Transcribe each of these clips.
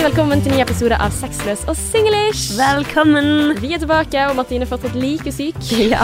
Hjertelig velkommen til ny episode av Sexløs og singlish. Velkommen! Vi er tilbake, og Martine er fortsatt like syk. Ja.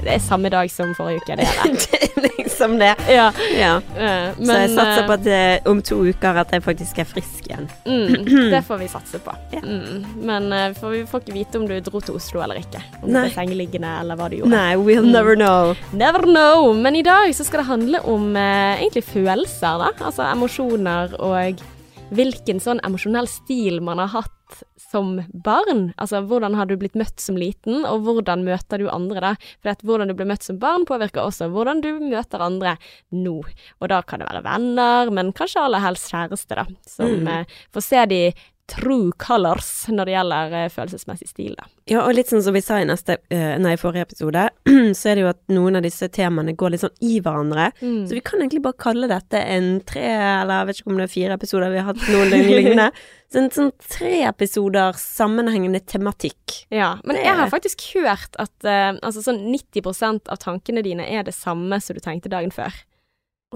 Det er samme dag som forrige uke. Det er det. det er liksom det. Ja. Ja. Men, Så jeg satser på eh, at det, om to uker at jeg faktisk er frisk igjen. mm, Det får vi satse på. Ja. Mm, men eh, for vi får ikke vite om du dro til Oslo eller ikke. Om du Nei. ble sengeliggende eller hva du gjorde. Nei, we'll Mm. never know. Never know. Men i dag så skal det handle om eh, egentlig følelser, da. Altså emosjoner og hvilken sånn emosjonell stil man har hatt som barn. Altså hvordan har du blitt møtt som liten, og hvordan møter du andre da? For at hvordan du ble møtt som barn påvirker også hvordan du møter andre nå. Og da kan det være venner, men kanskje aller helst kjæreste, da. Som Mm. eh, får se de true colors når det gjelder eh, følelsesmessig stil, da. Ja, og litt sånn som vi sa i neste, eh, nei, forrige episode, så er det jo at noen av disse temaene går litt sånn i hverandre. Mm. Så vi kan egentlig bare kalle dette en tre, eller jeg vet ikke om det er fire episoder vi har hatt noen lignende. Så en sånn tre episoder sammenhengende tematikk. Ja, men Det- jeg har faktisk hørt at uh, altså sånn 90% av tankene dine er det samme som du tenkte dagen før.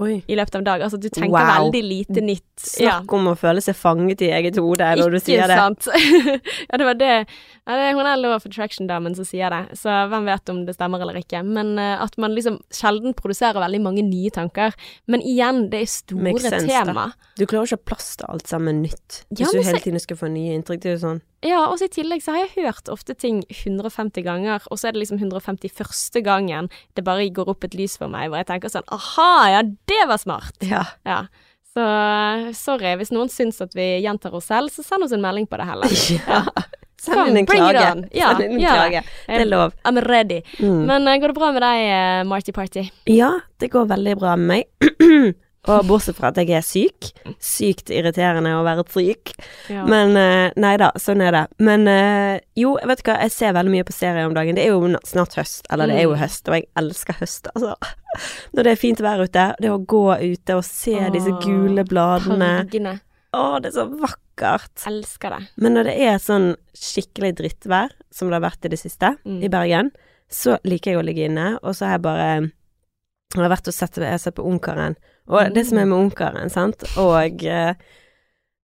Oi. I løpet av en dag. Altså du tenker Wow. veldig lite nytt. Snakk om å føle seg fanget i eget hode når du sier det. sant. ja, det var det. Ja, det er hun er Law of Attraction-damen som sier det, så hvem vet om det stemmer eller ikke. Men uh, at man liksom sjelden produserer veldig mange nye tanker. Men igjen, det er store sense, da. tema. Du klarer ikke å plass til alt sammen nytt. Ja, Hvis du hele tiden skal få nye inntrykk. Det er jo sånn. Ja, og i tillegg så har jeg hørt ofte ting 150 ganger, og så er det liksom 151. gangen det bare går opp et lys for meg, hvor jeg tenker sånn aha, ja, det var smart. Ja. Ja. Så sorry, hvis noen syns at vi gjentar oss selv, så send oss en melding på det heller. ja. Send inn en klage. Ja, Send inn en ja. klage. Det er lov. I'm ready. Mm. Men eh, går det bra med deg, eh, Marty Party? Ja, det går veldig bra med meg. Og bortsett fra at jeg er syk. Sykt irriterende å være syk. Ja. Men eh, nei da, sånn er det. Men eh, jo, vet du hva, jeg ser veldig mye på serier om dagen. Det er jo snart høst, eller det er jo Mm. høst, og jeg elsker høst, altså. Når det er fint vær ute, det å gå ute og se disse gule bladene. Fargene. Å, det er så vakkert. Elsker det. Men når det er sånn skikkelig drittvær, som det har vært i det siste, Mm. i Bergen, så liker jeg å ligge inne, og så har jeg bare Jeg har vært og sett, jeg har sett på Ungkaren. Og det som er med Ungkaren, sant, og uh,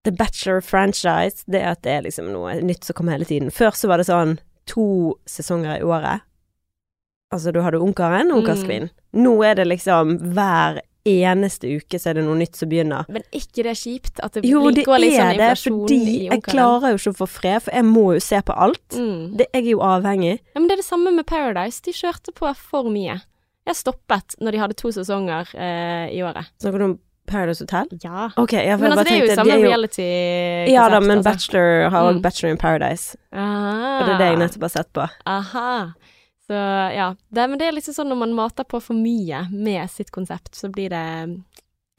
The Bachelor franchise, det er at det er liksom noe nytt som kommer hele tiden. Før så var det sånn to sesonger i året. Altså, du hadde Ungkaren og Ungkarskvinnen. Nå er det liksom hver eneste uke så er det noe nytt som begynner. Men ikke det kjipt at det Jo, blir- det går litt sånn er det, fordi jeg klarer jo ikke å få fred, for jeg må jo se på alt. Mm. Det, jeg er jo avhengig. Ja, men det er det samme med Paradise. De kjørte på for mye. Jeg stoppet når de hadde to sesonger eh, i året. Snakker du om Paradise Hotel? Ja. Ok, ja, for Men altså, det er jo tenkte, samme jo- reality-konsept. Ja da, men altså. Bachelor har òg Mm. Bachelor in Paradise, Aha. og det er det jeg nettopp har sett på. Aha. Så ja. Det, men det er liksom sånn når man mater på for mye med sitt konsept, så blir det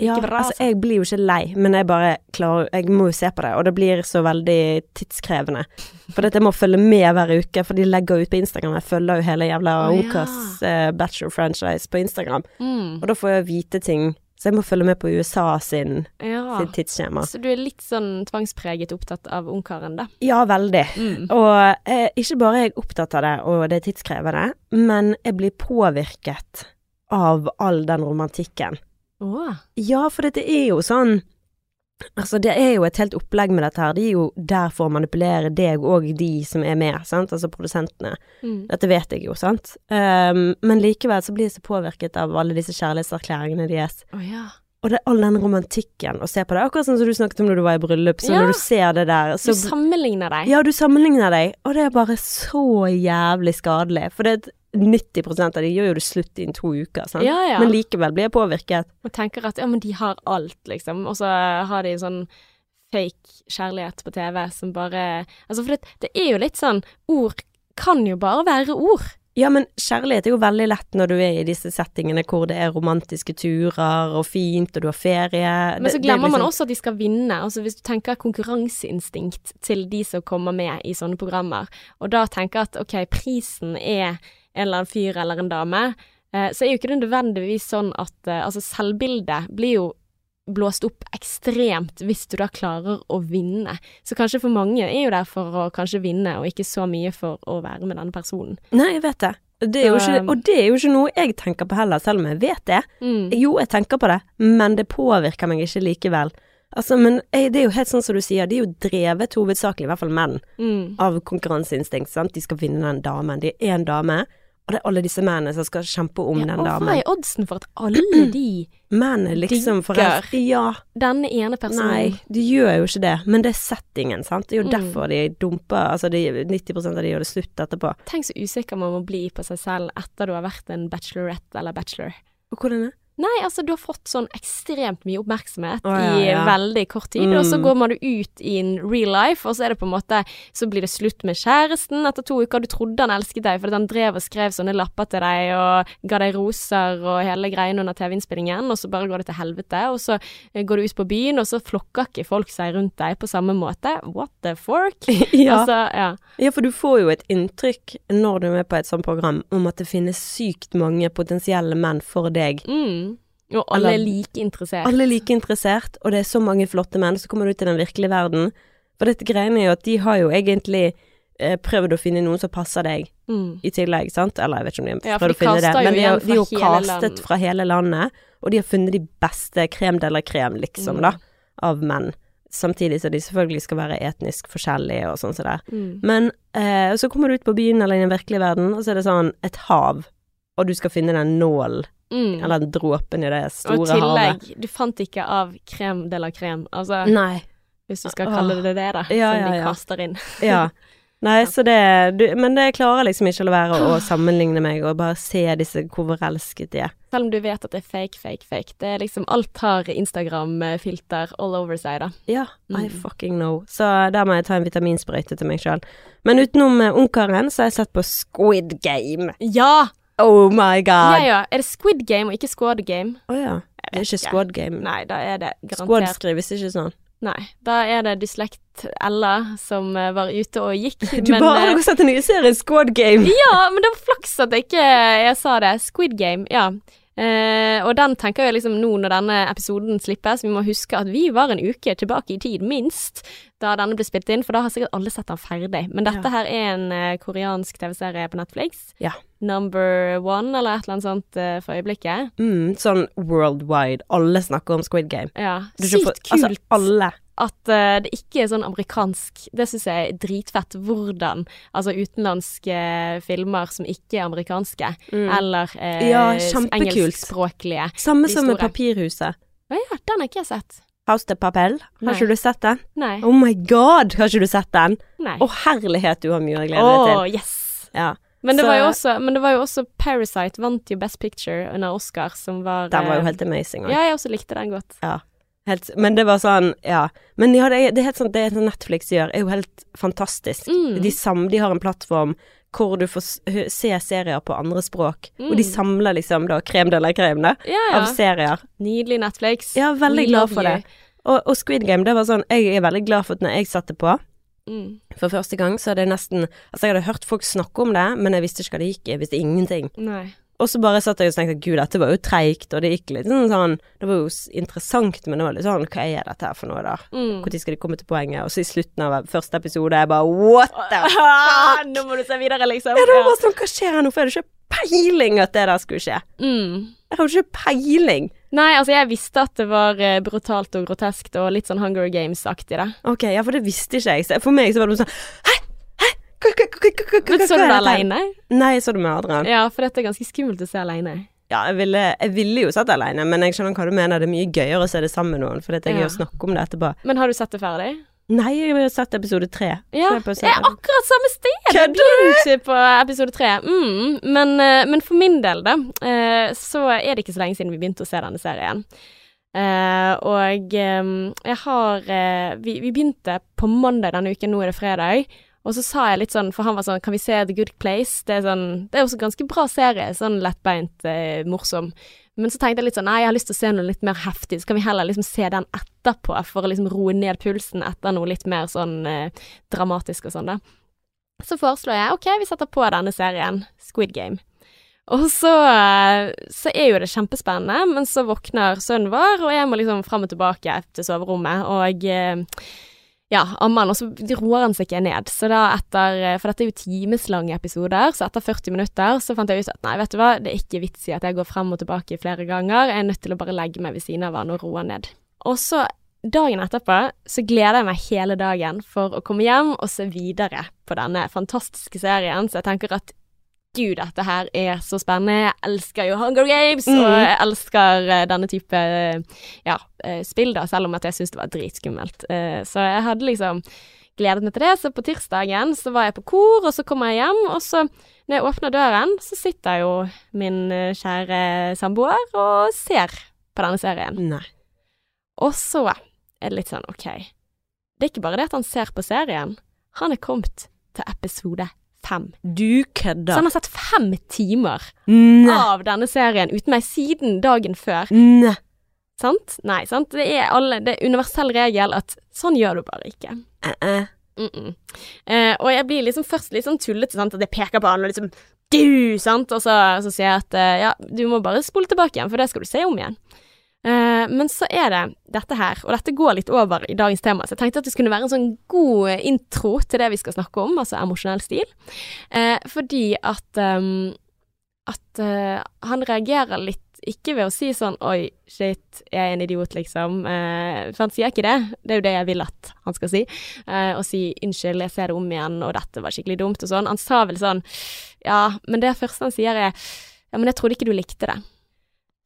Ja, Ikke bra, altså, altså. jeg blir jo ikke lei, men jeg bare klarer Jeg må jo se på det, og det blir så veldig tidskrevende. For dette jeg må følge med hver uke, for de legger ut på Instagram. Jeg følger jo hele jævla Å, ja. Ungkars eh, Bachelor franchise på Instagram, mm. og da får jeg vite ting. Så jeg må følge med på USA sin, Ja. sin tidsskjema. Så du er litt sånn tvangspreget opptatt av Ungkaren, da? Ja, veldig. Mm. Og eh, ikke bare er jeg opptatt av det, og det er tidskrevende, men jeg blir påvirket av all den romantikken. Åh. Ja, for dette er jo sånn Altså, det er jo et helt opplegg med dette her. De er jo der for å manipulere deg og de som er med, sant, altså produsentene. Mm. Dette vet jeg jo, sant. Um, men likevel så blir jeg så påvirket av alle disse kjærlighetserklæringene deres. Oh, ja. Og det er all den romantikken å se på det. Akkurat sånn som du snakket om når du var i bryllup. Så Ja. når du ser det der, Du sammenligner deg. Ja, du sammenligner deg, og det er bare så jævlig skadelig. For det er 90 av de gjør jo det slutt innen to uker, sant. Ja, ja. Men likevel blir jeg påvirket. Og tenker at ja, men de har alt, liksom. Og så har de sånn fake kjærlighet på TV som bare Altså, for det, det er jo litt sånn Ord kan jo bare være ord. Ja, men kjærlighet er jo veldig lett når du er i disse settingene hvor det er romantiske turer og fint, og du har ferie. Men så glemmer liksom... man også at de skal vinne. Altså Hvis du tenker konkurranseinstinkt til de som kommer med i sånne programmer, og da tenker at ok, prisen er en eller annen fyr eller en dame, eh, så er jo ikke det nødvendigvis sånn at eh, Altså, selvbildet blir jo blåst opp ekstremt hvis du da klarer å vinne. Så kanskje for mange er jo der for å kanskje vinne, og ikke så mye for å være med denne personen. Nei, jeg vet det. Det ikke, og det er jo ikke noe jeg tenker på heller, selv om jeg vet det. Mm. Jo, jeg tenker på det, men det påvirker meg ikke likevel. Altså, men eh, det er jo helt sånn som du sier, de er jo drevet hovedsakelig, i hvert fall menn, Mm. av konkurranseinstinkt, sant. De skal vinne den damen. De er én dame, og det er alle disse mennene som skal kjempe om Ja, den og hva damen. er oddsen for at alle de, Mennene liksom digger? Ja, denne ene personen nei, de gjør jo ikke det, men det er settingen, sant. Det er jo Mm. derfor de dumper, altså de, 90 av de gjør det slutt etterpå. Tenk så usikker man må bli på seg selv etter du har vært en bachelorette eller bachelor. Og hvordan er Nei, altså du har fått sånn ekstremt mye oppmerksomhet oh, ja, i veldig kort tid, og så Mm. går man ut i en real life, og så er det på en måte Så blir det slutt med kjæresten etter to uker. Du trodde han elsket deg fordi han drev og skrev sånne lapper til deg og ga deg roser og hele greien under TV-innspillingen, og så bare går det til helvete, og så eh, går du ut på byen, og så flokker ikke folk seg rundt deg på samme måte. What the fork? ja. Altså, ja. ja, for du får jo et inntrykk når du er med på et sånt program, om at det finnes sykt mange potensielle menn for deg. Mm. Og alle er like interessert. Alle er like interessert, og det er så mange flotte menn, så kommer du til den virkelige verden. For dette greiene er jo at de har jo egentlig eh, prøvd å finne noen som passer deg, Mm. i tillegg, sant? Eller jeg vet ikke om de Ja, har for prøvd de å finne det, men de, har- de er jo castet land. fra hele landet, og de har funnet de beste krem de la krem, liksom, Mm. da, av menn. Samtidig som de selvfølgelig skal være etnisk forskjellige og sånn som det. Mm. Men eh, så kommer du ut på byen eller i den virkelige verden, og så er det sånn et hav, og du skal finne den nålen, Mm. eller den dråpen i det Og havet. i tillegg, havet. du fant ikke av krem de la krem, altså Nei. hvis du skal kalle det det, da, Ja, som ja, de ja. kaster inn. Ja. Nei, så det du, Men det klarer liksom ikke å være å, å sammenligne meg og bare se disse hvor forelsket de er. Selv om du vet at det er fake, fake, fake. Det er liksom Alt har Instagram-filter all over seg, da. Ja, I Mm. fucking know. Så der må jeg ta en vitaminsprøyte til meg sjøl. Men utenom eh, Ungkaren, så har jeg sett på Squid Game. Ja! Oh my god! ja. ja. Er det Squid Game og ikke Squad Game? Å ja. Det er ikke. Squad Game. Nei, da er det garantert Squad skrives ikke sånn. Nei. Da er det Dyslekt-Ella som eh, var ute og gikk, Du men bare eh, har sett den nye serien Squad Game! Ja, men det var flaks at jeg ikke jeg sa det. Squid Game, ja. Uh, og den tenker jeg liksom nå når denne episoden slippes, vi må huske at vi var en uke tilbake i tid, minst, da denne ble spilt inn, for da har sikkert alle sett den ferdig. Men dette Ja. her er en uh, koreansk TV-serie på Netflix. Ja. Number one, eller et eller annet sånt uh, for øyeblikket. Mm, sånn worldwide. Alle snakker om Squid Game. Ja, sykt Altså, kult alle. at uh, det ikke er sånn amerikansk Det syns jeg er dritfett. Hvordan altså utenlandske filmer som ikke er amerikanske, Mm. eller uh, Ja, engelskspråklige. Samme som med. Papirhuset. Å ja, den har ikke jeg sett. House de Papel. Har Nei. ikke du sett den? Nei. Oh my god, har ikke du sett den? Nei. Å herlighet, du har mye å glede deg til. yes! Ja. Men det, Så- også, men det var jo også Parasite vant jo Best Picture under Oscar, som var Den var jo eh, helt amazing. også. Ja, jeg også likte den godt. Helt, men det var sånn, ja. Men ja, det, det er helt sånn, det Netflix gjør, er jo helt fantastisk. Mm. De, sam, de har en plattform hvor du får se serier på andre språk, og de Mm. samler liksom da krem de la krem Ja, ja. av serier. Nydelig Netflix. Ja, veldig glad for det. Og, og Squid Game, det var sånn, jeg er veldig glad for at når jeg satte på, Mm. for første gang, så hadde jeg nesten, altså jeg hadde hørt folk snakke om det, men jeg visste ikke hva det gikk i, jeg visste ingenting. Nei. Og så bare satt jeg og tenkte gud, dette var jo treigt, og det gikk litt sånn sånn Det var jo interessant, men det var litt sånn hva er dette her for noe, da? Mm. Når skal de komme til poenget? Og så i slutten av første episode, jeg bare what the fuck? Nå må du se videre, liksom. Ja, det var bare sånn, hva skjer her nå? For jeg hadde ikke peiling at det der skulle skje. Mm. Jeg hadde ikke peiling. Nei, altså jeg visste at det var eh, brutalt og groteskt og litt sånn Hunger Games-aktig, da. Ok, ja, for det visste ikke jeg. Så for meg så var det sånn Hæ? Hæ? Hva, hva, hva, hva, hva, Men hva så er du det dette her? aleine? Nei, jeg så det med Adrian. Ja, for dette er ganske skummelt å se aleine. Ja, jeg ville, jeg ville jo sett det alene, men jeg skjønner hva du mener. Det er mye gøyere å se det sammen med noen, for jeg Ja. å snakke om det etterpå. Men har du sett det ferdig? Nei, jeg har sett episode tre. Ja, det er akkurat samme sted! Jeg begynte på episode tre. Mm, men, eh, men for min del, da, eh, så er det ikke så lenge siden vi begynte å se denne serien. Eh, og jeg har vi, vi begynte på mandag denne uken, nå er det fredag. Og så sa jeg litt sånn, for han var sånn Kan vi se The Good Place? Det er sånn Det er også ganske bra serie. Sånn lettbeint, eh, morsom. Men så tenkte jeg litt sånn Nei, jeg har lyst til å se noe litt mer heftig. Så kan vi heller liksom se den etterpå, for å liksom roe ned pulsen etter noe litt mer sånn eh, dramatisk og sånn, da. Så foreslår jeg OK, vi setter på denne serien, Squid Game. Og så, eh, så er jo det kjempespennende, men så våkner sønnen vår, og jeg må liksom fram og tilbake til soverommet, og eh, ja, ammer han, og så roer han seg ikke ned. Så da etter, eh, For dette er jo timeslange episoder, så etter 40 minutter så fant jeg ut at nei, vet du hva, det er ikke vits i at jeg går frem og tilbake flere ganger, jeg er nødt til å bare legge meg ved siden av han og roe han ned. Og så dagen etterpå så gleder jeg meg hele dagen for å komme hjem og se videre på denne fantastiske serien, så jeg tenker at Gud, dette her er så spennende. Jeg elsker jo Hunger Games, Mm. og jeg elsker eh, denne type eh, ja, eh, spill, da, selv om at jeg syns det var dritskummelt. Så jeg hadde liksom gledet meg til det. Så på tirsdagen så var jeg på kor, og så kommer jeg hjem, og så når jeg åpner døren, så sitter jo min kjære samboer og ser på denne serien. Nei. Og så er det litt sånn, OK. Det er ikke bare det at han ser på serien, han er kommet til episode fem. Du Så kødder. han har sett fem timer Nei. av denne serien uten meg siden dagen før. Nei. Sant? Nei, sant? Det er, alle, det er universell regel at sånn gjør du bare ikke. Uh -uh. Mm -mm. Eh, og jeg blir liksom først litt sånn tullete, sant, at jeg peker på han og liksom Du! Sant? Og så, så sier jeg at eh, ja, du må bare spole tilbake igjen, for det skal du se om igjen. Eh, men så er det dette her, og dette går litt over i dagens tema, så jeg tenkte at det skulle være en sånn god intro til det vi skal snakke om, altså emosjonell stil. Eh, fordi at ehm, at eh, han reagerer litt ikke ved å si sånn oi, shit, jeg er en idiot, liksom. Eh, for han sier ikke det. Det er jo det jeg vil at han skal si. Eh, og si unnskyld, jeg ser det om igjen, og dette var skikkelig dumt, og sånn. Han sa vel sånn ja, men det første han sier er ja, men jeg trodde ikke du likte det.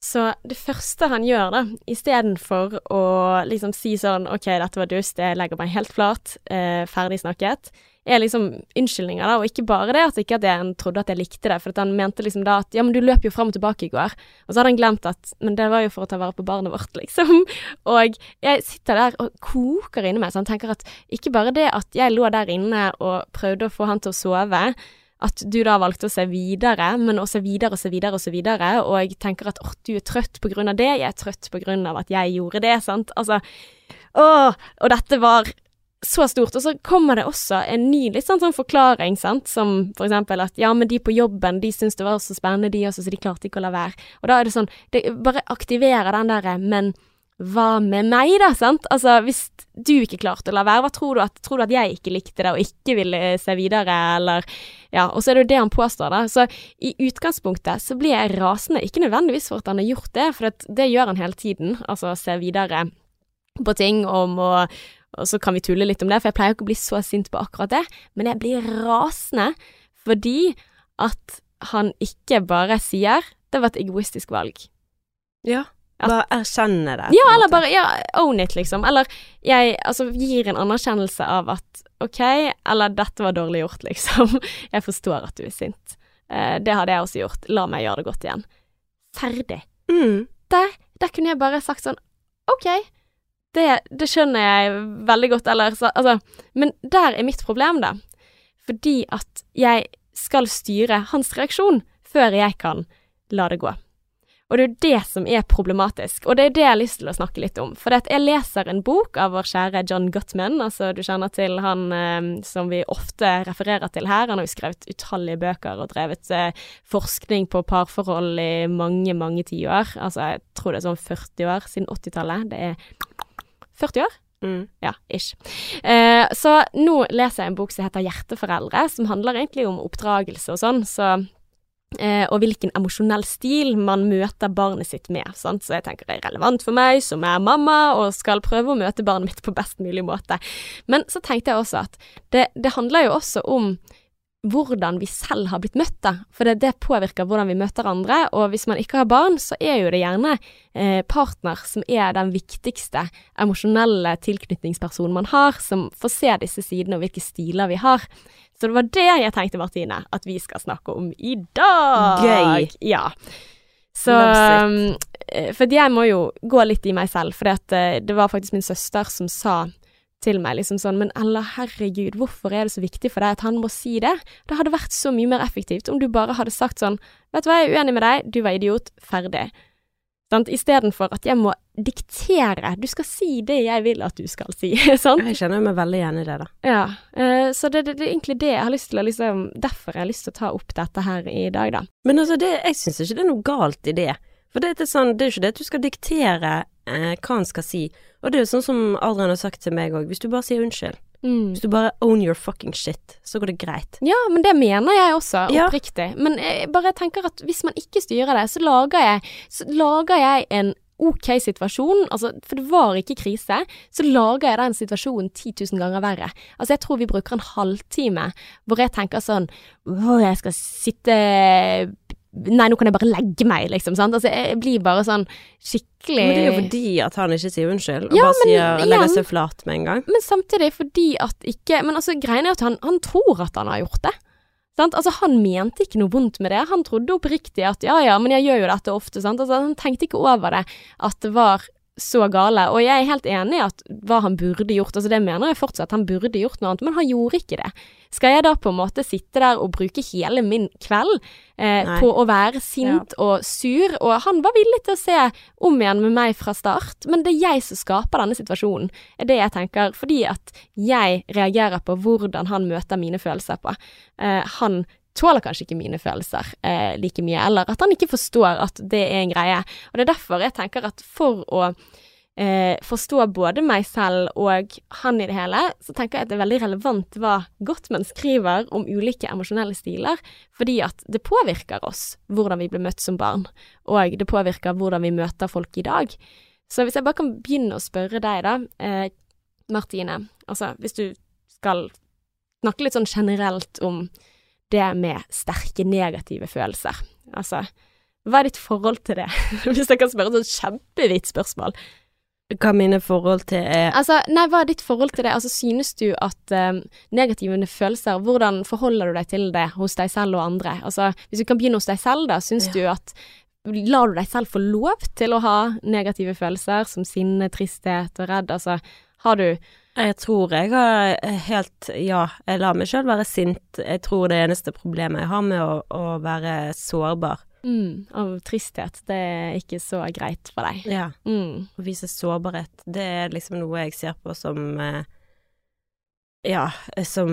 Så det første han gjør, da, istedenfor å liksom si sånn OK, dette var dust, jeg legger meg helt flat, eh, ferdig snakket, er liksom unnskyldninger, da, og ikke bare det at ikke at jeg trodde at jeg likte det, for at han mente liksom da at ja, men du løp jo fram og tilbake i går, og så hadde han glemt at men det var jo for å ta vare på barnet vårt, liksom. Og jeg sitter der og koker inni meg, så han tenker at ikke bare det at jeg lå der inne og prøvde å få han til å sove, at du da valgte å se videre, men å se videre og se videre og se videre, og jeg tenker at åh, du er trøtt på grunn av det, jeg er trøtt på grunn av at jeg gjorde det, sant, altså, åh, og dette var så stort, og så kommer det også en ny litt sånn, sånn forklaring, sant, som for eksempel at ja, men de på jobben, de syntes det var så spennende, de også, så de klarte ikke å la være, og da er det sånn, det bare aktiverer den derre, men hva med meg, da, sant? Altså, hvis du ikke klarte å la være, hva tror du at Tror du at jeg ikke likte det og ikke ville se videre, eller Ja, og så er det jo det han påstår, da. Så i utgangspunktet så blir jeg rasende, ikke nødvendigvis for at han har gjort det, for det, det gjør han hele tiden, altså se videre på ting om å og så kan vi tulle litt om det, for jeg pleier ikke å bli så sint på akkurat det, men jeg blir rasende fordi at han ikke bare sier 'det var et egoistisk valg'. Ja. At- Bare erkjenne det. Ja, eller måte. bare ja, own it, liksom. Eller jeg altså gir en anerkjennelse av at OK, eller dette var dårlig gjort, liksom. Jeg forstår at du er sint. Eh, det hadde jeg også gjort. La meg gjøre det godt igjen. Ferdig. mm. Der, der kunne jeg bare sagt sånn OK, det, det skjønner jeg veldig godt, eller så Altså, men der er mitt problem, da. Fordi at jeg skal styre hans reaksjon før jeg kan la det gå. Og det er jo det som er problematisk, og det er det jeg har lyst til å snakke litt om. For jeg leser en bok av vår kjære John Gutman, altså du kjenner til han eh, som vi ofte refererer til her. Han har jo skrevet utallige bøker og drevet eh, forskning på parforhold i mange, mange tiår. Altså jeg tror det er sånn 40 år siden 80-tallet. Det er 40 år? Mm. Ja, ish. Eh, så nå leser jeg en bok som heter Hjerteforeldre, som handler egentlig om oppdragelse og sånn, så eh, og hvilken emosjonell stil man møter barnet sitt med. Sant? Så jeg tenker det er relevant for meg som er mamma og skal prøve å møte barnet mitt på best mulig måte. Men så tenkte jeg også at det, det handler jo også om hvordan vi selv har blitt møtt, da. For det, det påvirker hvordan vi møter andre, og hvis man ikke har barn, så er jo det gjerne eh, partner som er den viktigste emosjonelle tilknytningspersonen man har, som får se disse sidene og hvilke stiler vi har. Så det var det jeg tenkte, Martine, at vi skal snakke om i dag. Gøy. Ja. Så um, For jeg må jo gå litt i meg selv, for det var faktisk min søster som sa til meg liksom sånn Men Ella, herregud, hvorfor er det så viktig for deg at han må si det? Det hadde vært så mye mer effektivt om du bare hadde sagt sånn Vet du hva, jeg er uenig med deg, du var idiot, ferdig. Sant? Istedenfor at jeg må diktere. Du skal si det jeg vil at du skal si, sant? Jeg kjenner meg veldig igjen i det, da. Ja, eh, så det, det, det er egentlig det jeg har lyst til å liksom Derfor har jeg lyst til å ta opp dette her i dag, da. Men altså, det, jeg syns ikke det er noe galt i det. For det er, sånn, det er ikke det at du skal diktere eh, hva han skal si. Og det er jo sånn som Adrian har sagt til meg òg, hvis du bare sier unnskyld, Mm. hvis du bare own your fucking shit, så går det greit. Ja, men det mener jeg også, Ja. oppriktig. Men jeg bare tenker at hvis man ikke styrer det, så lager jeg, så lager jeg en ok situasjon, altså, for det var ikke krise, så lager jeg den situasjonen 10 000 ganger verre. Altså, jeg tror vi bruker en halvtime hvor jeg tenker sånn Å, jeg skal sitte Nei, nå kan jeg bare legge meg, liksom. Sant? Altså, jeg blir bare sånn skikkelig Men det er jo fordi at han ikke sier unnskyld, og Ja, bare men legger seg flat med en gang. Men samtidig fordi at ikke Men altså, greien er at han, han tror at han har gjort det. Sant? Altså, han mente ikke noe vondt med det. Han trodde oppriktig at ja ja, men jeg gjør jo dette ofte, sant. Altså, han tenkte ikke over det, at det var så gale. Og jeg er helt enig i at hva han burde gjort, altså det mener jeg fortsatt, han burde gjort noe annet, men han gjorde ikke det. Skal jeg da på en måte sitte der og bruke hele min kveld eh, på å være sint og sur? Og han var villig til å se om igjen med meg fra start, men det er jeg som skaper denne situasjonen, er det jeg tenker, fordi at jeg reagerer på hvordan han møter mine følelser på. Eh, han tåler kanskje ikke mine følelser eh, like mye, eller at han ikke forstår at det er en greie. Og det er derfor jeg tenker at for å eh, forstå både meg selv og han i det hele, så tenker jeg at det er veldig relevant hva Gottman skriver om ulike emosjonelle stiler, fordi at det påvirker oss hvordan vi blir møtt som barn, og det påvirker hvordan vi møter folk i dag. Så hvis jeg bare kan begynne å spørre deg, da, eh, Martine, altså hvis du skal snakke litt sånn generelt om det med sterke negative følelser. Altså, hva er ditt forhold til det? Hvis jeg kan spørre et sånt kjempevidt spørsmål. Hva mine forhold til er Altså, nei, hva er ditt forhold til det? Altså, synes du at um, negative følelser, hvordan forholder du deg til det hos deg selv og andre? Altså, hvis du kan begynne hos deg selv, da, synes du at Lar du deg selv få lov til å ha negative følelser som sinne, tristhet og redd? Altså, har du Jeg tror jeg har helt Ja, jeg lar meg sjøl være sint. Jeg tror det eneste problemet jeg har med å, å være sårbar. mm, av tristhet, det er ikke så greit for deg? Ja. Mm. Å vise sårbarhet, det er liksom noe jeg ser på som eh, Ja, som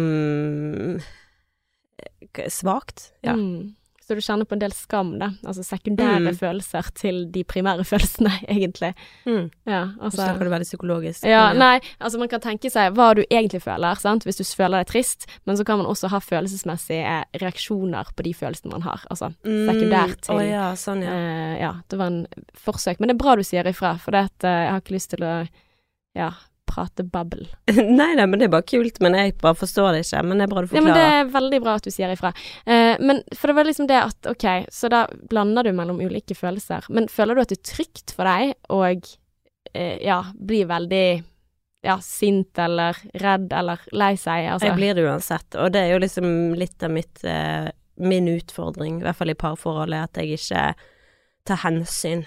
eh, svakt. Ja. Mm. Så du kjenner på en del skam, da? Altså sekundære Mm. følelser til de primære følelsene, egentlig. Mm. Ja, Nå så kan du veldig psykologisk. ja, nei, altså man kan tenke seg hva du egentlig føler, sant, hvis du føler deg trist, men så kan man også ha følelsesmessige reaksjoner på de følelsene man har, altså sekundært til oh, ja, sånn, ja. Uh, ja, det var en forsøk, men det er bra du sier ifra, for det at, uh, jeg har ikke lyst til å, ja, prate babbel. nei, nei, men det er bare kult. Men jeg bare forstår det ikke. Men det er bra du Ja, men det er veldig bra at du sier ifra. Eh, men for det var liksom det at ok, så da blander du mellom ulike følelser. Men føler du at det er trygt for deg å eh, ja, bli veldig ja, sint eller redd eller lei seg? Altså. Jeg blir det uansett. Og det er jo liksom litt av mitt eh, min utfordring, i hvert fall i parforholdet, at jeg ikke tar hensyn.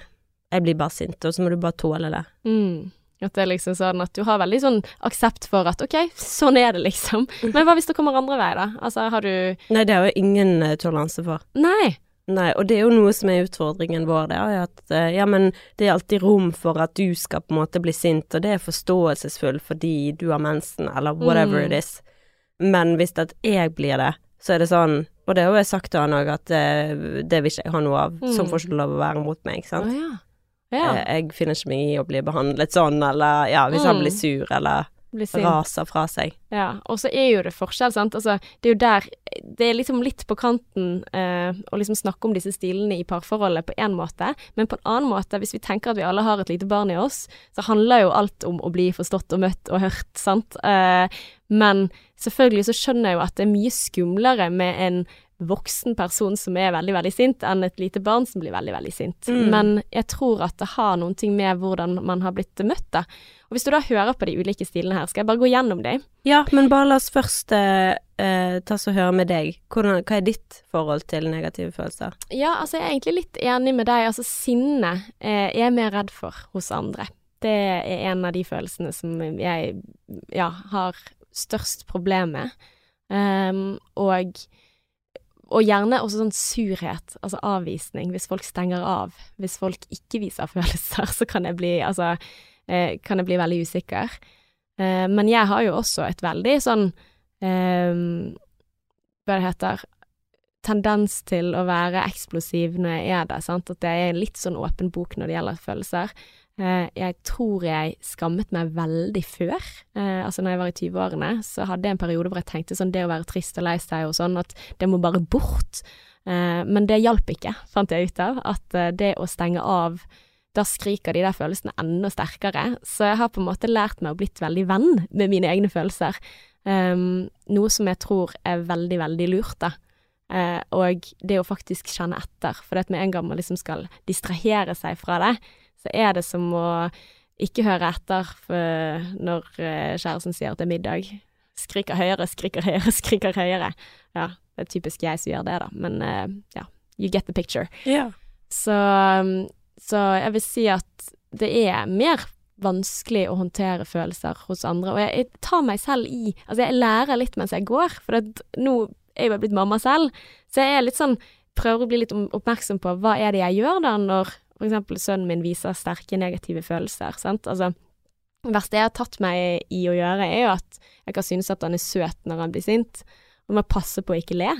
Jeg blir bare sint, og så må du bare tåle det. mm, at det er liksom sånn at du har veldig sånn aksept for at ok, sånn er det liksom. Men hva hvis det kommer andre vei, da? Altså har du Nei, det har jo ingen eh, toleranse for. Nei. Nei, og det er jo noe som er utfordringen vår, det er at eh, ja, men det er alltid rom for at du skal på en måte bli sint, og det er forståelsesfull fordi du har mensen, eller whatever Mm. it is. Men hvis at jeg blir det, så er det sånn, og det har jeg sagt til han òg, at eh, det vil ikke jeg ha noe av, som Mm. får ikke lov å være mot meg, ikke sant. Oh, ja. Ja. Eh, Jeg finner ikke meg i å bli behandlet sånn, eller ja, hvis han Mm. blir sur, eller raser fra seg. Ja, og så er jo det forskjell, sant. Altså, det er jo der Det er liksom litt på kanten eh, å liksom snakke om disse stilene i parforholdet på én måte, men på en annen måte, hvis vi tenker at vi alle har et lite barn i oss, så handler jo alt om å bli forstått og møtt og hørt, sant. Eh, men selvfølgelig så skjønner jeg jo at det er mye skumlere med en voksen person som er veldig, veldig sint, enn et lite barn som blir veldig, veldig sint. Mm. Men jeg tror at det har noen ting med hvordan man har blitt møtt, da. Og hvis du da hører på de ulike stilene her, skal jeg bare gå gjennom dem? Ja, men bare la oss først eh, eh, ta og høre med deg. Hvordan, hva er ditt forhold til negative følelser? Ja, altså jeg er egentlig litt enig med deg. Altså sinne eh, er mer redd for hos andre. Det er en av de følelsene som jeg ja, har størst problem med. Um, og, og gjerne også sånn surhet, altså avvisning. Hvis folk stenger av, hvis folk ikke viser følelser, så kan jeg bli, altså, eh, kan jeg bli veldig usikker. Eh, men jeg har jo også et veldig sånn eh, Hva det heter tendens til å være eksplosiv når jeg er der, sant, at jeg er en litt sånn åpen bok når det gjelder følelser. Eh, jeg tror jeg skammet meg veldig før, eh, altså når jeg var i 20-årene, så hadde jeg en periode hvor jeg tenkte sånn det å være trist og lei seg og sånn, at det må bare bort. Eh, men det hjalp ikke, fant jeg ut av, at det å stenge av da skriker de der følelsene enda sterkere. Så jeg har på en måte lært meg å blitt veldig venn med mine egne følelser. Um, noe som jeg tror er veldig, veldig lurt, da. Uh, og det å faktisk kjenne etter. For det at med en gang man liksom skal distrahere seg fra det, så er det som å ikke høre etter når uh, kjæresten sier at det er middag. Skriker høyere, skriker høyere, skriker høyere. Ja, det er typisk jeg som gjør det, da. Men uh, ja, you get the picture. Ja. Så, så jeg vil si at det er mer vanskelig å håndtere følelser hos andre. Og jeg, jeg tar meg selv i Altså, jeg lærer litt mens jeg går, for det, nå er jeg jo blitt mamma selv, så jeg er litt sånn Prøver å bli litt oppmerksom på hva er det jeg gjør da når for eksempel sønnen min viser sterke negative følelser, sant. Altså, det verste jeg har tatt meg i å gjøre, er jo at jeg kan synes at han er søt når han blir sint, og må passe på å ikke le.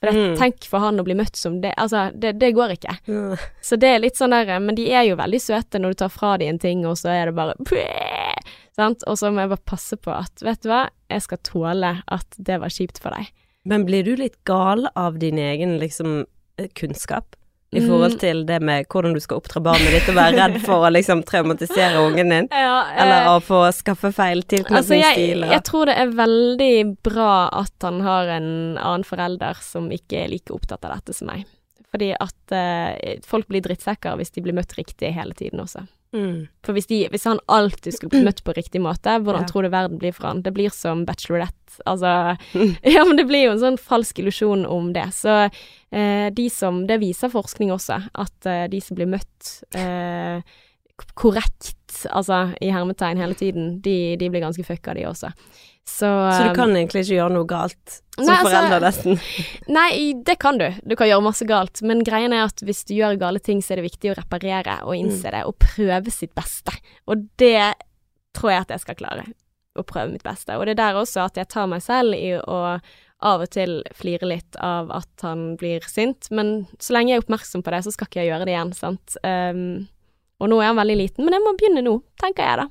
For det, Mm. tenk for han å bli møtt som det Altså, det, det går ikke. Mm. Så det er litt sånn der Men de er jo veldig søte når du tar fra dem en ting, og så er det bare Sant? Og så må jeg bare passe på at Vet du hva, jeg skal tåle at det var kjipt for deg. Men blir du litt gal av din egen liksom eh, kunnskap? I Mm. forhold til det med hvordan du skal oppdra barnet ditt, og være redd for å liksom traumatisere ungen din? Ja, Eller å få skaffe feil tilknytningsstil. Altså, jeg, jeg tror det er veldig bra at han har en annen forelder som ikke er like opptatt av dette som meg. Fordi at eh, folk blir drittsekker hvis de blir møtt riktig hele tiden også. Mm. For hvis, de, hvis han alltid skulle bli møtt på riktig måte, hvordan Ja. tror du verden blir for han? Det blir som bachelorette. Altså Ja, men det blir jo en sånn falsk illusjon om det. Så eh, de som Det viser forskning også, at eh, de som blir møtt eh, korrekt, altså i hermetegn hele tiden, de, de blir ganske fucka, de også. Så, Så du um, kan egentlig ikke gjøre noe galt som Nei, altså- forelder, nesten? Nei, det kan du. Du kan gjøre masse galt. Men greien er at hvis du gjør gale ting, så er det viktig å reparere og innse det, og prøve sitt beste. Og det tror jeg at jeg skal klare. Å prøve mitt beste. Og det er der også at jeg tar meg selv i å av og til flire litt av at han blir sint, men så lenge jeg er oppmerksom på det, så skal ikke jeg gjøre det igjen, sant. Um, og nå er han veldig liten, men jeg må begynne nå, tenker jeg da.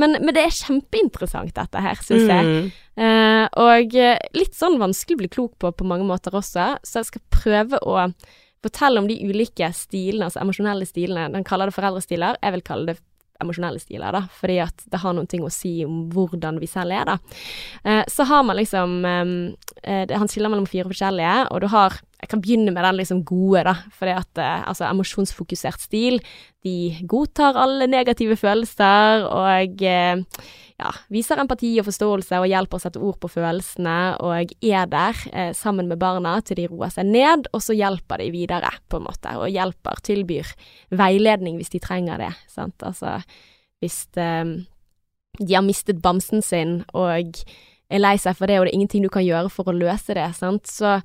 Men, men det er kjempeinteressant dette her, syns jeg. Mm. Eh, og eh, litt sånn vanskelig å bli klok på på mange måter også, så jeg skal prøve å fortelle om de ulike stilene, altså emosjonelle stilene. Den kaller det foreldrestiler, jeg vil kalle det emosjonelle stiler, da, fordi at det har noen ting å si om hvordan vi selv er, da. Eh, så har man liksom eh, eh, det, Han skiller mellom fire forskjellige, og du har Jeg kan begynne med den liksom gode, da, fordi at eh, altså emosjonsfokusert stil, de godtar alle negative følelser og eh, ja, viser empati og forståelse og hjelper å sette ord på følelsene, og er der eh, sammen med barna til de roer seg ned, og så hjelper de videre, på en måte, og hjelper, tilbyr veiledning hvis de trenger det, sant, altså hvis eh, de har mistet bamsen sin og er lei seg for det, og det er ingenting du kan gjøre for å løse det, sant, så,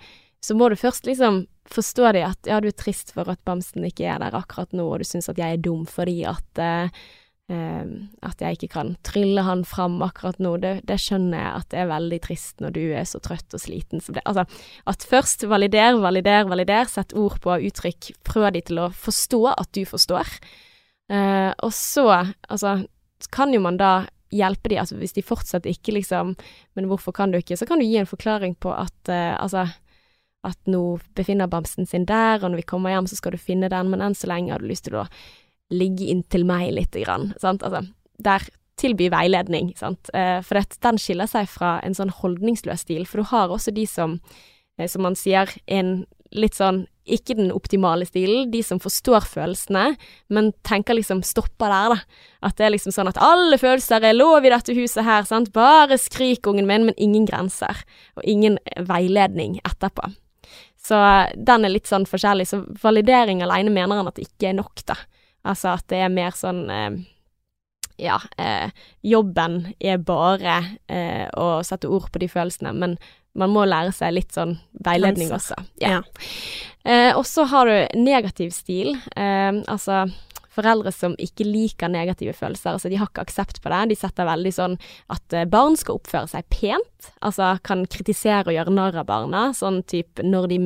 så må du først liksom forstå det at ja, du er trist for at bamsen ikke er der akkurat nå, og du syns at jeg er dum fordi at eh, at jeg ikke kan trylle han fram akkurat nå, det, det skjønner jeg at det er veldig trist når du er så trøtt og sliten som det. Altså, at først valider, valider, valider, sett ord på uttrykk, prøv de til å forstå at du forstår. Eh, og så, altså, kan jo man da hjelpe de, altså hvis de fortsatt ikke liksom Men hvorfor kan du ikke? Så kan du gi en forklaring på at eh, altså at nå befinner bamsen sin der, og når vi kommer hjem så skal du finne den, men enn så lenge har du lyst til å ligge inntil meg lite grann, altså, der tilby veiledning, sant, eh, for det, den skiller seg fra en sånn holdningsløs stil, for du har også de som, eh, som man sier, en litt sånn ikke den optimale stilen, de som forstår følelsene, men tenker liksom stopper der, da. At det er liksom sånn at alle følelser er lov i dette huset her, sant, bare skrik ungen min, men ingen grenser, og ingen veiledning etterpå. Så den er litt sånn forskjellig, så validering alene mener han at det ikke er nok, da. Altså at det er mer sånn eh, ja, eh, jobben er bare eh, å sette ord på de følelsene, men man må lære seg litt sånn veiledning også. Yeah. Ja. Eh, og så har du negativ stil, eh, altså foreldre som ikke liker negative følelser, altså de har ikke aksept på det. De setter veldig sånn at eh, barn skal oppføre seg pent, altså kan kritisere og gjøre narr av barna, sånn type når de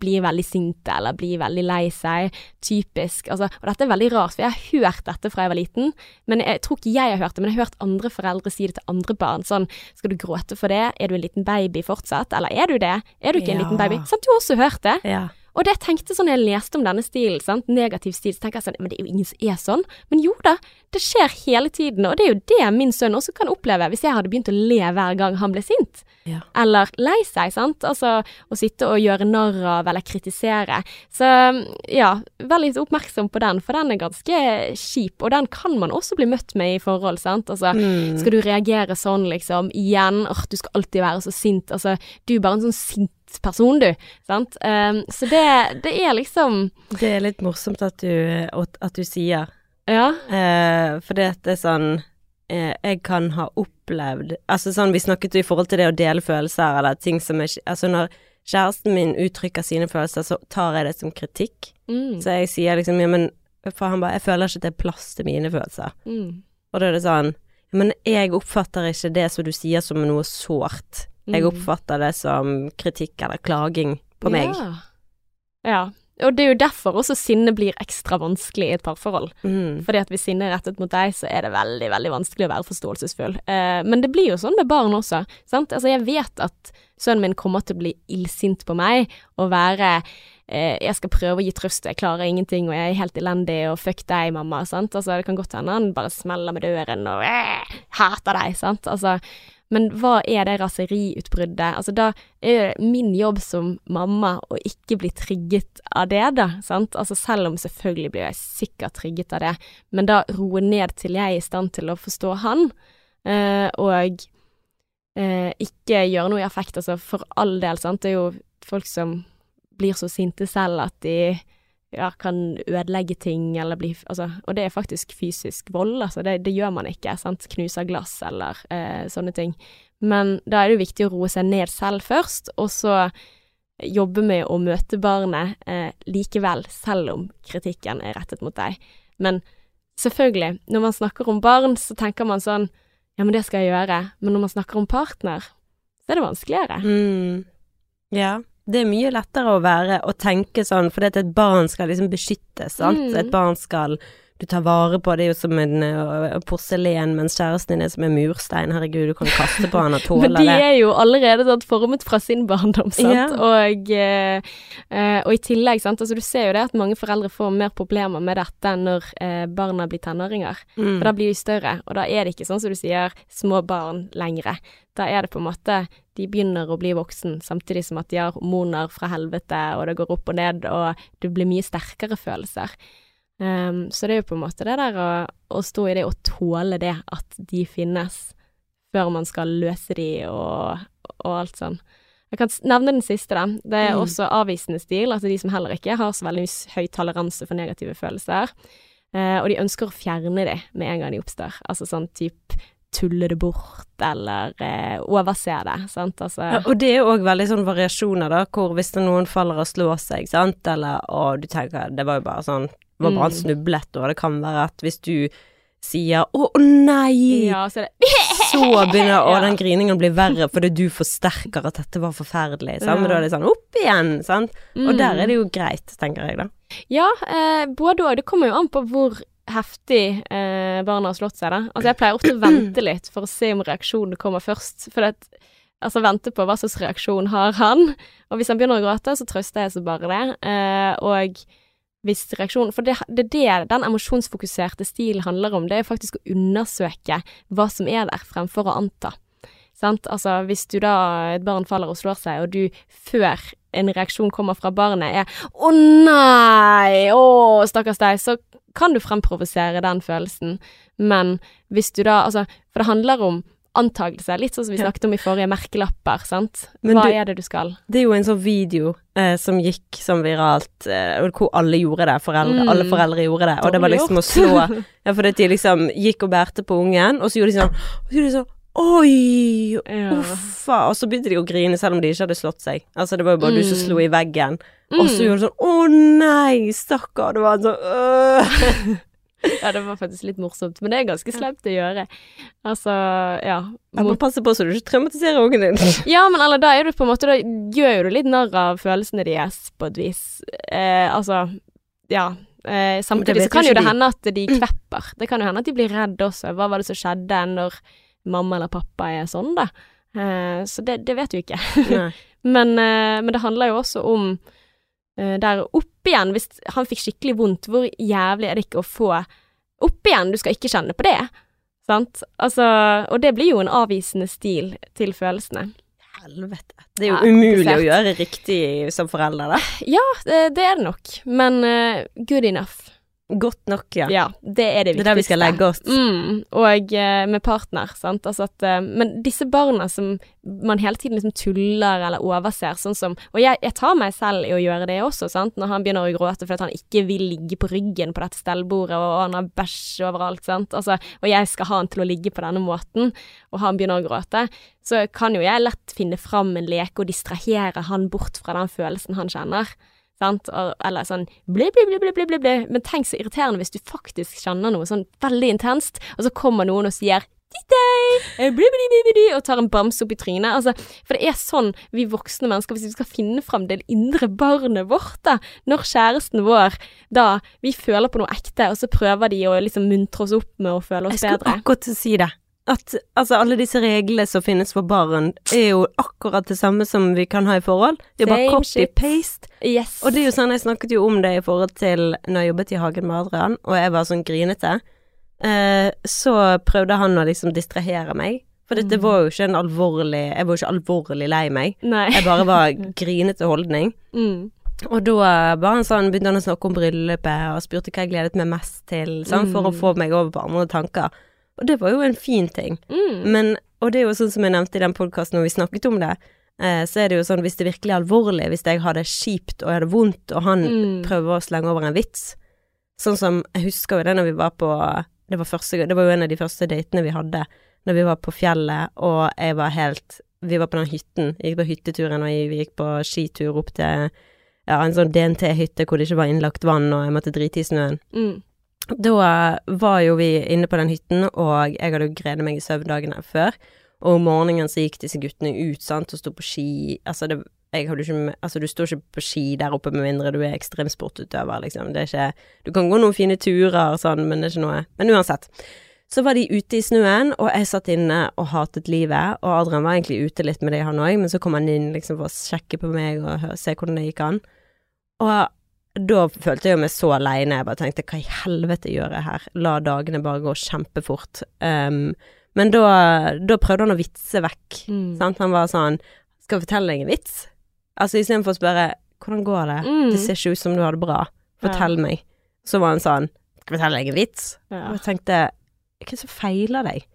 blir veldig sinte eller blir veldig lei seg, typisk, altså, og dette er veldig rart, for jeg har hørt dette fra jeg var liten, men jeg tror ikke jeg har hørt det, men jeg har hørt andre foreldre si det til andre barn, sånn, skal du gråte for det, er du en liten baby fortsatt, eller er du det, er du ikke en liten baby, sant, du har også hørt det, Ja. Og det jeg tenkte sånn jeg leste om denne stilen, sant, negativ stil, så tenker jeg sånn Men det er jo ingen som er sånn. Men jo da, det skjer hele tiden, og det er jo det min sønn også kan oppleve hvis jeg hadde begynt å le hver gang han ble sint. Ja. Eller lei seg, sant. Altså å sitte og gjøre narr av eller kritisere. Så ja, vær litt oppmerksom på den, for den er ganske kjip, og den kan man også bli møtt med i forhold, sant. Altså, Mm. skal du reagere sånn, liksom, igjen, åh, du skal alltid være så sint, altså, du er bare en sånn sint person, du, sant. Um, så det, det er liksom, Det er litt morsomt at du, at du sier, ja, Uh, for det er sånn eh, Jeg kan ha opplevd Altså sånn, vi snakket jo i forhold til det å dele følelser, eller ting som er Altså når kjæresten min uttrykker sine følelser, så tar jeg det som kritikk. mm, Så jeg sier liksom ja, men For han bare Jeg føler ikke at det er plass til mine følelser. mm, Og da er det sånn Men jeg oppfatter ikke det som du sier som noe sårt. Jeg Mm. oppfatter det som kritikk eller klaging på meg. Ja. ja. Og det er jo derfor også sinne blir ekstra vanskelig i et parforhold. Mm. Fordi at hvis sinne er rettet mot deg, så er det veldig, veldig vanskelig å være forståelsesfull. Eh, men det blir jo sånn med barn også, sant. Altså jeg vet at sønnen min kommer til å bli illsint på meg og være eh, jeg skal prøve å gi trøst, jeg klarer ingenting, og jeg er helt elendig, og fuck deg, mamma, sant. Altså, det kan godt hende han bare smeller med døren og eh, hater deg, sant. Altså, men hva er det raseriutbruddet? Altså, da er det min jobb som mamma å ikke bli trigget av det, da, sant. Altså, selv om selvfølgelig blir jeg sikkert trigget av det, men da roe ned til jeg er i stand til å forstå han, eh, og eh, ikke gjøre noe i affekt, altså, for all del, sant. Det er jo folk som blir så sinte selv at de ja, kan ødelegge ting, eller bli Altså, og det er faktisk fysisk vold, altså. Det, det gjør man ikke, sant. Knuser glass eller eh, sånne ting. Men da er det jo viktig å roe seg ned selv først, og så jobbe med å møte barnet eh, likevel, selv om kritikken er rettet mot deg. Men selvfølgelig, når man snakker om barn, så tenker man sånn Ja, men det skal jeg gjøre. Men når man snakker om partner, så er det vanskeligere. Mm. Ja. Det er mye lettere å være og tenke sånn, fordi at et barn skal liksom beskyttes, sant. Mm. Et barn skal du tar vare på, det er jo som en uh, porselen, mens kjæresten din er som en murstein. Herregud, du kan kaste på han og tåle det. Men de er jo allerede sånn formet fra sin barndom, sant. Ja. Og, uh, og i tillegg, sant, altså du ser jo det at mange foreldre får mer problemer med dette når uh, barna blir tenåringer. Mm. For da blir de større, og da er det ikke sånn som du sier, små barn lengre. Da er det på en måte De begynner å bli voksen samtidig som at de har hormoner fra helvete, og det går opp og ned, og det blir mye sterkere følelser. Um, så det er jo på en måte det der å, å stå i det og tåle det at de finnes, før man skal løse de og, og alt sånn. Jeg kan nevne den siste, da. Det er Mm. også avvisende stil, altså de som heller ikke har så veldig høy toleranse for negative følelser. Uh, og de ønsker å fjerne det med en gang de oppstår. Altså sånn type tulle det bort, eller eh, overse det, sant. Altså Ja, og det er jo òg veldig sånn variasjoner, da, hvor hvis noen faller og slår seg, sant, eller og du tenker det var jo bare sånn Det var bare han Mm. snublet, og det kan være at hvis du sier 'Å, nei!' Ja, så så begynner å Ja. den griningen bli verre fordi du forsterker at dette var forferdelig. Sant? Men da er det sånn opp igjen, sant. Og Mm. der er det jo greit, tenker jeg da. Ja, eh, både og. Det kommer jo an på hvor heftig eh, barna har slått seg, da. Altså, jeg pleier ofte å vente litt for å se om reaksjonen kommer først. For at, altså, vente på hva slags reaksjon har han. Og hvis han begynner å gråte, så trøster jeg så bare det. Eh, og hvis reaksjonen For det, det er det den emosjonsfokuserte stilen handler om. Det er faktisk å undersøke hva som er der, fremfor å anta. Sant? Altså, hvis du da, et barn faller og slår seg, og du før en reaksjon kommer fra barnet er 'Å nei! Å, stakkars deg', så kan du fremprovosere den følelsen. Men hvis du da Altså, for det handler om antagelse, litt sånn som vi snakket om i forrige merkelapper, sant. Hva du- er det du skal? Det er jo en sånn video eh, som gikk som viralt, eh, hvor alle gjorde det, foreldre. Mm. Alle foreldre gjorde det, og det var liksom å slå Ja, fordi de liksom gikk og bærte på ungen, og så gjorde de sånn Og så gjorde de sånn Oi! Uffa! Og så begynte de å grine selv om de ikke hadde slått seg. Altså, det var jo bare du som Mm. slo i veggen. Og så Mm. gjorde de sånn Å nei, stakkar! Det var sånn øh. Ja, det var faktisk litt morsomt, men det er ganske slemt å gjøre. Altså, ja. Jeg må passe på så du ikke traumatiserer ungen din. ja, men eller da er du på en måte Da gjør du litt narr av følelsene deres, på et vis. Eh, altså, ja. Eh, samtidig så kan jo det hende at de kvepper. Det kan jo hende at de blir redd også. Hva var det som skjedde når mamma eller pappa er sånn, da? Eh, så det, det vet du ikke. Men, eh, men det handler jo også om der opp igjen, hvis han fikk skikkelig vondt, hvor jævlig er det ikke å få opp igjen? Du skal ikke kjenne på det. Sant? Altså, og det blir jo en avvisende stil til følelsene. Helvete. Det er jo Ja, umulig å gjøre riktig som forelder, da. Ja, det, det er det nok, men uh, good enough. Godt nok, ja. Ja, det er det viktigste. Det er der vi skal legge oss. Mm, og eh, med partner, sant. Altså at, eh, men disse barna som man hele tiden liksom tuller eller overser, sånn som Og jeg, jeg tar meg selv i å gjøre det også, sant. Når han begynner å gråte fordi han ikke vil ligge på ryggen på dette stellbordet, og han har bæsj overalt, sant. Altså, og jeg skal ha han til å ligge på denne måten, og han begynner å gråte, så kan jo jeg lett finne fram en leke og distrahere han bort fra den følelsen han kjenner. Sant? Eller sånn bli, bli, bli, bli, bli. Men tenk så irriterende hvis du faktisk kjenner noe sånn veldig intenst, og så kommer noen og sier «Tittei, eh, bli, bli, bli, bli, bli», og tar en bamse opp i trynet. Altså, for det er sånn vi voksne mennesker, hvis vi skal finne fram det indre barnet vårt, da, når kjæresten vår da vi føler på noe ekte, og så prøver de å liksom muntre oss opp med å føle Jeg oss skulle bedre. akkurat si det. At altså, alle disse reglene som finnes for barn, er jo akkurat det samme som vi kan ha i forhold. Det er bare copy-paste. Yes. Og det er jo sånn, jeg snakket jo om det i forhold til når jeg jobbet i Hagen med Adrian, og jeg var sånn grinete. Eh, så prøvde han å liksom distrahere meg. For Mm. dette var jo ikke en alvorlig Jeg var jo ikke alvorlig lei meg. Nei. Jeg bare var grinete holdning. Mm. Og da var han sånn, begynte han å snakke om bryllupet og spurte hva jeg gledet meg mest til, sånn, for å Mm. få meg over på andre tanker. Og det var jo en fin ting. Mm. Men, og det er jo sånn som jeg nevnte i den podkasten når vi snakket om det, eh, så er det jo sånn hvis det virkelig er alvorlig, hvis jeg har det kjipt og jeg har det vondt, og han Mm. prøver å slenge over en vits Sånn som Jeg husker jo det når vi var på Det var, første, det var jo en av de første datene vi hadde, når vi var på fjellet, og jeg var helt Vi var på den hytten, gikk på hytteturen, og vi gikk på skitur opp til ja, en sånn DNT-hytte hvor det ikke var innlagt vann, og jeg måtte drite i snøen. Mm. Da var jo vi inne på den hytten, og jeg hadde jo grenet meg i søvn dagene før. Og om morgenen så gikk disse guttene ut, sant, og sto på ski. Altså, det, ikke, altså du står ikke på ski der oppe med mindre du er ekstremsportutøver, liksom. Det er ikke Du kan gå noen fine turer, sånn, men det er ikke noe Men uansett. Så var de ute i snøen, og jeg satt inne og hatet livet. Og Adrian var egentlig ute litt med det, han òg, men så kom han inn liksom for å sjekke på meg og se hvordan det gikk an. Og da følte jeg meg så aleine. Jeg bare tenkte hva i helvete gjør jeg her? La dagene bare gå kjempefort. Um, men da, da prøvde han å vitse vekk. Mm. Sant? Han var sånn Skal jeg fortelle deg en vits? Altså istedenfor å spørre hvordan går det? Mm. Det ser ikke ut som du har det bra. Fortell meg. Så var han sånn Skal jeg fortelle deg en vits? Ja. Og jeg tenkte Hva er det som feiler deg?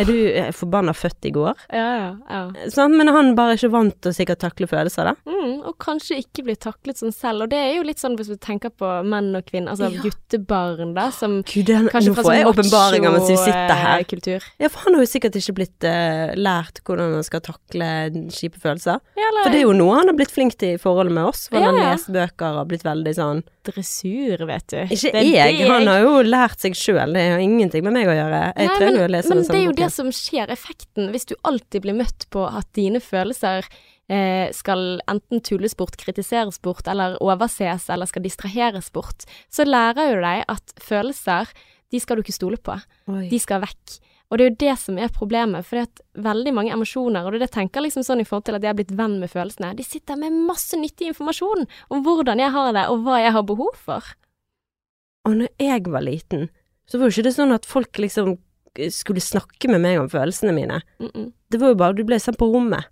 Er du eh, forbanna født i går? Ja, ja, ja. Sånn, men han bare ikke vant til å sikkert takle følelser, da. Mm, og kanskje ikke bli taklet sånn selv. Og det er jo litt sånn hvis du tenker på menn og kvinner, altså Ja. guttebarn, da, som Gud, det, kanskje fra sånn åpenbaringer mens vi sitter her. macho-kultur. Ja, for han har jo sikkert ikke blitt uh, lært hvordan man skal takle kjipe følelser. Ja, For det er jo noe han har blitt flink til i forholdet med oss. For han Ja, har lest bøker og blitt veldig sånn dressur, vet du. Ikke Det jeg, det han har jo lært seg sjøl, det har ingenting med meg å gjøre. Jeg Nei, trenger men, å lese men det er jo boken. det som skjer, effekten, hvis du alltid blir møtt på at dine følelser eh, skal enten tulles bort, kritiseres bort, eller overses, eller skal distraheres bort, så lærer jo deg at følelser, de skal du ikke stole på. Oi. De skal vekk. Og det er jo det som er problemet, for det at veldig mange emosjoner, og det er det jeg tenker liksom sånn i forhold til at jeg har blitt venn med følelsene, de sitter med masse nyttig informasjon om hvordan jeg har det, og hva jeg har behov for. Og når jeg var liten, så var jo ikke det sånn at folk liksom skulle snakke med meg om følelsene mine. Mm -mm. Det var jo bare du ble sendt på rommet.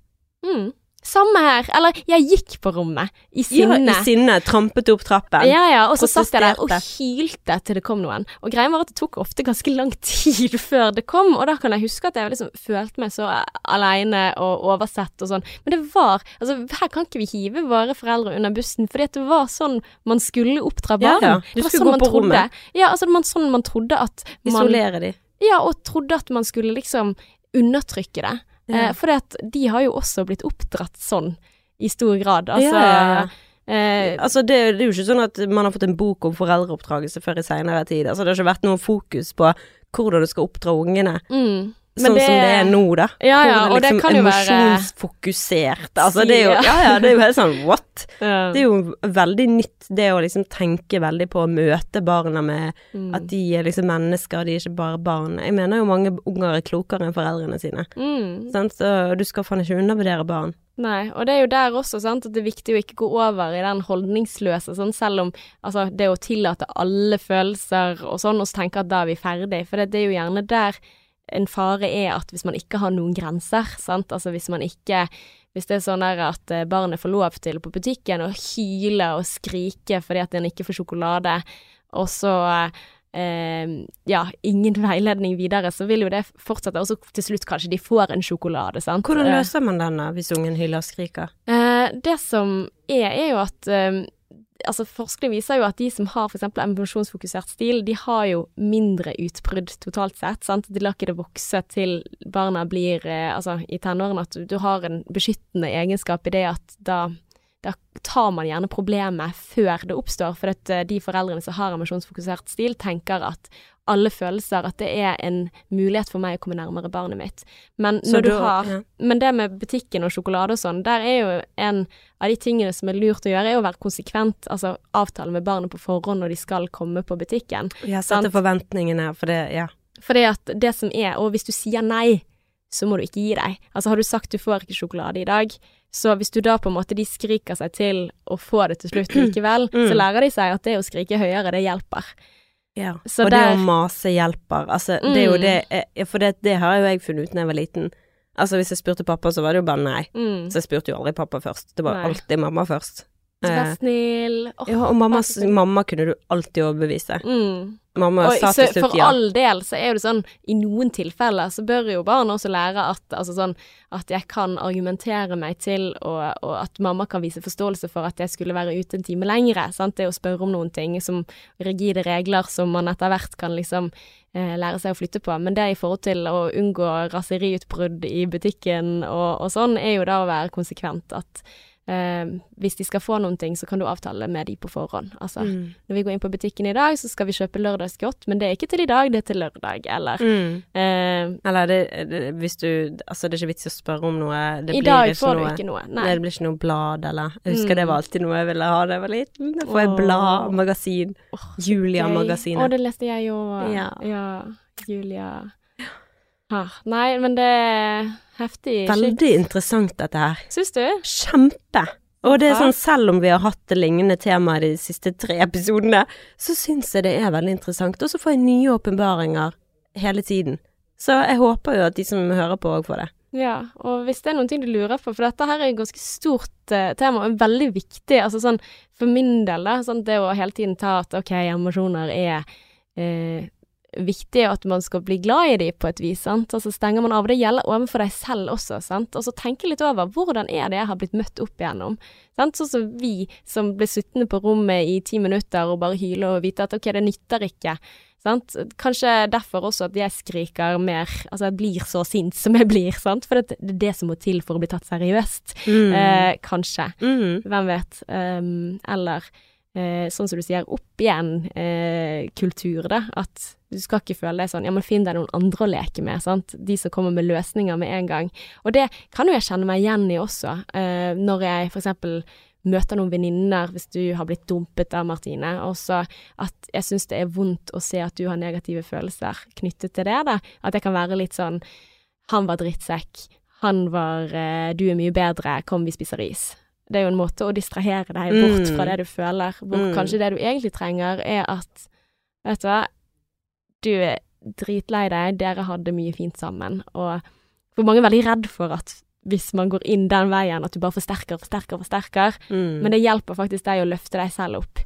Mm. Samme her. Eller, jeg gikk på rommet i sinne. Ja, I sinne. Trampet opp trappen. Ja, ja, og så satt jeg der og hylte til det kom noen. Og greia var at det tok ofte ganske lang tid før det kom, og da kan jeg huske at jeg liksom følte meg så aleine og oversett og sånn. Men det var Altså, her kan ikke vi hive våre foreldre under bussen, fordi at det var sånn man skulle oppdra barn. ja. Du skulle sånn gå man på trodde. rommet. Ja, altså det var sånn man trodde at man Isolere de. Ja, og trodde at man skulle liksom undertrykke det. Ja. Eh, fordi de har jo også blitt oppdratt sånn, i stor grad. Altså ja, ja, ja. Eh, Altså, det, det er jo ikke sånn at man har fått en bok om foreldreoppdragelse før i seinere tid. Altså, det har ikke vært noe fokus på hvordan du skal oppdra ungene. mm. Sånn som det er nå, da. Ja, ja, Hvor det være Emosjonsfokusert. Altså, det er jo Ja. Ja, det er jo helt sånn what? Ja. Det er jo veldig nytt, det å liksom tenke veldig på å møte barna med Mm. at de er liksom mennesker, de er ikke bare barn. Jeg mener jo mange unger er klokere enn foreldrene sine. Mm. Sant? Så du skal faen ikke undervurdere barn. Nei, og det er jo der også, sant, at det er viktig å ikke gå over i den holdningsløse, sånn, selv om altså, det å tillate alle følelser og sånn, og så tenke at da er vi ferdig, for det, det er jo gjerne der en fare er at hvis man ikke har noen grenser, sant, altså hvis man ikke hvis det er sånn der at eh, barnet får lov til på butikken å hyle og skrike fordi at en ikke får sjokolade, og så eh, ja, ingen veiledning videre, så vil jo det fortsette, og så til slutt kanskje de får en sjokolade, sant. Hvordan Eh, løser man den da, hvis ungen hyler og skriker? Eh, det som er, er jo at eh, Altså, forskning viser jo at de som har f.eks. emosjonsfokusert stil, de har jo mindre utbrudd totalt sett. sant? De lar ikke det vokse til barna blir eh, Altså, i tenårene at du, har en beskyttende egenskap i det at da da tar man gjerne problemet før det oppstår, for at eh, de foreldrene som har emosjonsfokusert stil, tenker at alle følelser, at det er en mulighet for meg å komme nærmere barnet mitt. Men når du du har ja. men det med butikken og sjokolade og sånn, der er jo en av de tingene som er lurt å gjøre, er å være konsekvent. Altså avtale med barnet på forhånd når de skal komme på butikken. Ja, sette forventningene, for det, ja. Fordi at det som er, og hvis du sier nei, så må du ikke gi deg. Altså har du sagt du får ikke sjokolade i dag, så hvis du da på en måte de skriker seg til å få det til slutt likevel, Mm. så lærer de seg at det å skrike høyere, det hjelper. Ja. Så og det å mase hjelper, altså, det er jo Mm. det, eh, for det, det har jo jeg funnet ut da jeg var liten. Altså, hvis jeg spurte pappa, så var det jo bare nei. Mm. Så jeg spurte jo aldri pappa først. Det var Nei. alltid mamma først. Vær Eh, snill. Oh, ja, og mamma, mamma kunne du alltid overbevise. Mm. Mamma Og sa til slutt for all del så er det sånn, i noen tilfeller så bør jo barn også lære at, altså sånn, at jeg kan argumentere meg til, og, og at mamma kan vise forståelse for at jeg skulle være ute en time lengre. Sant? Det å spørre om noen ting som rigide regler som man etter hvert kan liksom eh, lære seg å flytte på. Men det i forhold til å unngå raseriutbrudd i butikken og, og sånn, er jo da å være konsekvent. At eh, hvis de skal få noen ting, så kan du avtale med de på forhånd. Altså, Mm. når vi går inn på butikken i dag, så skal vi kjøpe lørdagsgodt, men det er ikke til i dag, det er til lørdag, eller Mm. eh, Eller det, det, hvis du Altså, det er ikke vits i å spørre om noe. Det I blir dag får noe, du ikke noe. Nei. Det blir ikke noe blad, eller Jeg husker Mm. det var alltid noe jeg ville ha da jeg var liten. Å få et blad, magasin. Oh. Julia-magasinet. Å, det leste jeg jo. Ja. ja. Julia. Ah, nei, men det er heftig shit. Veldig interessant, dette her. Syns du? Kjempe. Og det er sånn, selv om vi har hatt lignende temaet de siste tre episodene, så syns jeg det er veldig interessant. Og så får jeg nye åpenbaringer hele tiden. Så jeg håper jo at de som hører på òg får det. Ja, og hvis det er noen ting du lurer på, for dette her er et ganske stort uh, tema, og veldig viktig, altså sånn for min del, da, sånn det å hele tiden ta at ok, emosjoner er eh, viktig, at man skal bli glad i dem på et vis, sant, og så stenger man av, det gjelder overfor deg selv også, sant, og så tenke litt over hvordan er det jeg har blitt møtt opp igjennom, sant, sånn som vi som ble sittende på rommet i ti minutter og bare hyle og vite at ok, det nytter ikke, Sant? Kanskje derfor også at jeg skriker mer, altså jeg blir så sint som jeg blir, sant? For det er det som må til for å bli tatt seriøst. Mm. Eh, kanskje. Mm. Hvem vet. Um, eller eh, sånn som du sier, opp igjen-kultur, da. At du skal ikke føle deg sånn Ja, men finn deg noen andre å leke med, sant. De som kommer med løsninger med en gang. Og det kan jo jeg kjenne meg igjen i også, eh, når jeg for eksempel møter noen venninner hvis du har blitt dumpet av Martine, og så at jeg syns det er vondt å se at du har negative følelser knyttet til det, da. At jeg kan være litt sånn Han var drittsekk. Han var eh, Du er mye bedre. Kom, vi spiser is. Det er jo en måte å distrahere deg bort Mm. fra det du føler, hvor Mm. kanskje det du egentlig trenger, er at Vet du hva, du er dritlei deg, dere hadde mye fint sammen, og for mange er veldig redd for at hvis man går inn den veien, at du bare forsterker, forsterker, forsterker. Mm. Men det hjelper faktisk deg å løfte deg selv opp.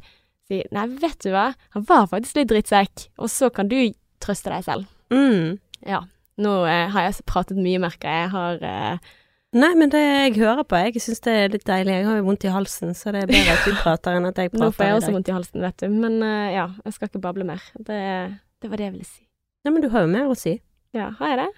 Si nei, vet du hva, han var faktisk litt drittsekk, og så kan du trøste deg selv. mm. Ja. Nå eh, har jeg pratet mye, merker jeg. Jeg har eh, Nei, men det jeg hører på, jeg syns det er litt deilig. Jeg har jo vondt i halsen, så det er bedre at du prater enn at jeg prater. Nå får jeg også vondt i halsen, vet du. Men uh, ja, jeg skal ikke bable mer. Det, det var det jeg ville si. Nei, men du har jo mer å si. Ja, har jeg det?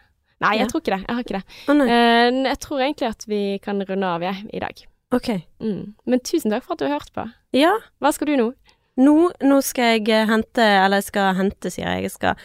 Nei, jeg Ja. tror ikke det. Jeg har ikke det. Oh. Eh, jeg tror egentlig at vi kan runde av, jeg, i dag. Ok. Mm. Men tusen takk for at du har hørt på. Ja, Hva skal du nå? nå, nå skal jeg eh, hente, eller jeg skal hente, sier jeg. Jeg skal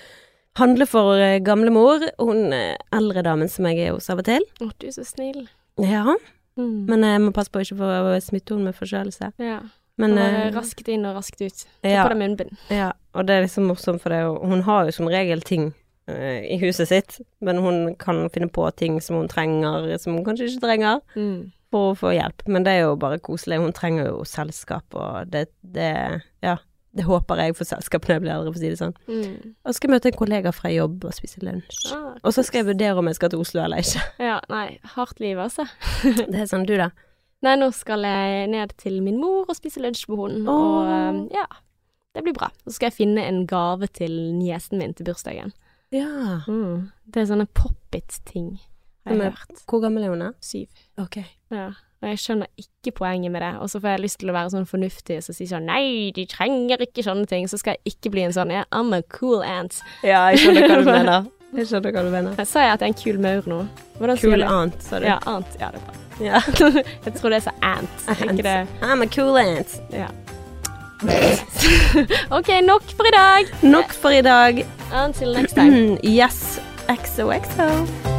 handle for eh, gamlemor, hun eh, eldre damen som jeg er hos av og til. Å, du er så snill. Ja, Mm. men jeg må passe på ikke å smitte henne med forkjølelse. ja. Men og eh, raskt inn og raskt ut. Ta ja, på deg munnbind. ja, og det er liksom morsomt, for det, hun har jo som regel ting uh, i huset sitt, men hun kan finne på ting som hun trenger, som hun kanskje ikke trenger. Mm. for å få hjelp. Men det er jo bare koselig. Hun trenger jo selskap, og det, det Ja. Det håper jeg for selskapene jeg blir eldre, for å si det sånn. Mm. Og så skal jeg møte en kollega fra jobb og spise lunsj. Ah, Og så skal jeg vurdere om jeg skal til Oslo eller ikke. Ja, nei, hardt liv, altså. Det er sånn, du da? Nei, nå skal jeg ned til min mor og spise lunsj med henne, og um, ja, det blir bra. Så skal jeg finne en gave til niesen min til bursdagen. Ja. Mm. Det er sånne pop-it-ting, har jeg hørt. Hvor gammel er hun? Syv. Ok. Ja. Og jeg skjønner ikke poenget med det, og så får jeg lyst til å være sånn fornuftig og si sånn nei, de trenger ikke sånne ting, så skal jeg ikke bli en sånn yeah, I'm a cool ant. Ja, jeg skjønner hva du mener. Jeg skjønner hva du mener. Jeg sa jeg at jeg er en kul maur nå? Hvordan Cool ant, aunt, sa du. Ja, ant. Ja, det er bra. Ja. jeg tror det er så ant, Ant. ikke det I'm a cool aunt. Ja. OK, nok for i dag. Nok for i dag. Until next time. yes. XOXO.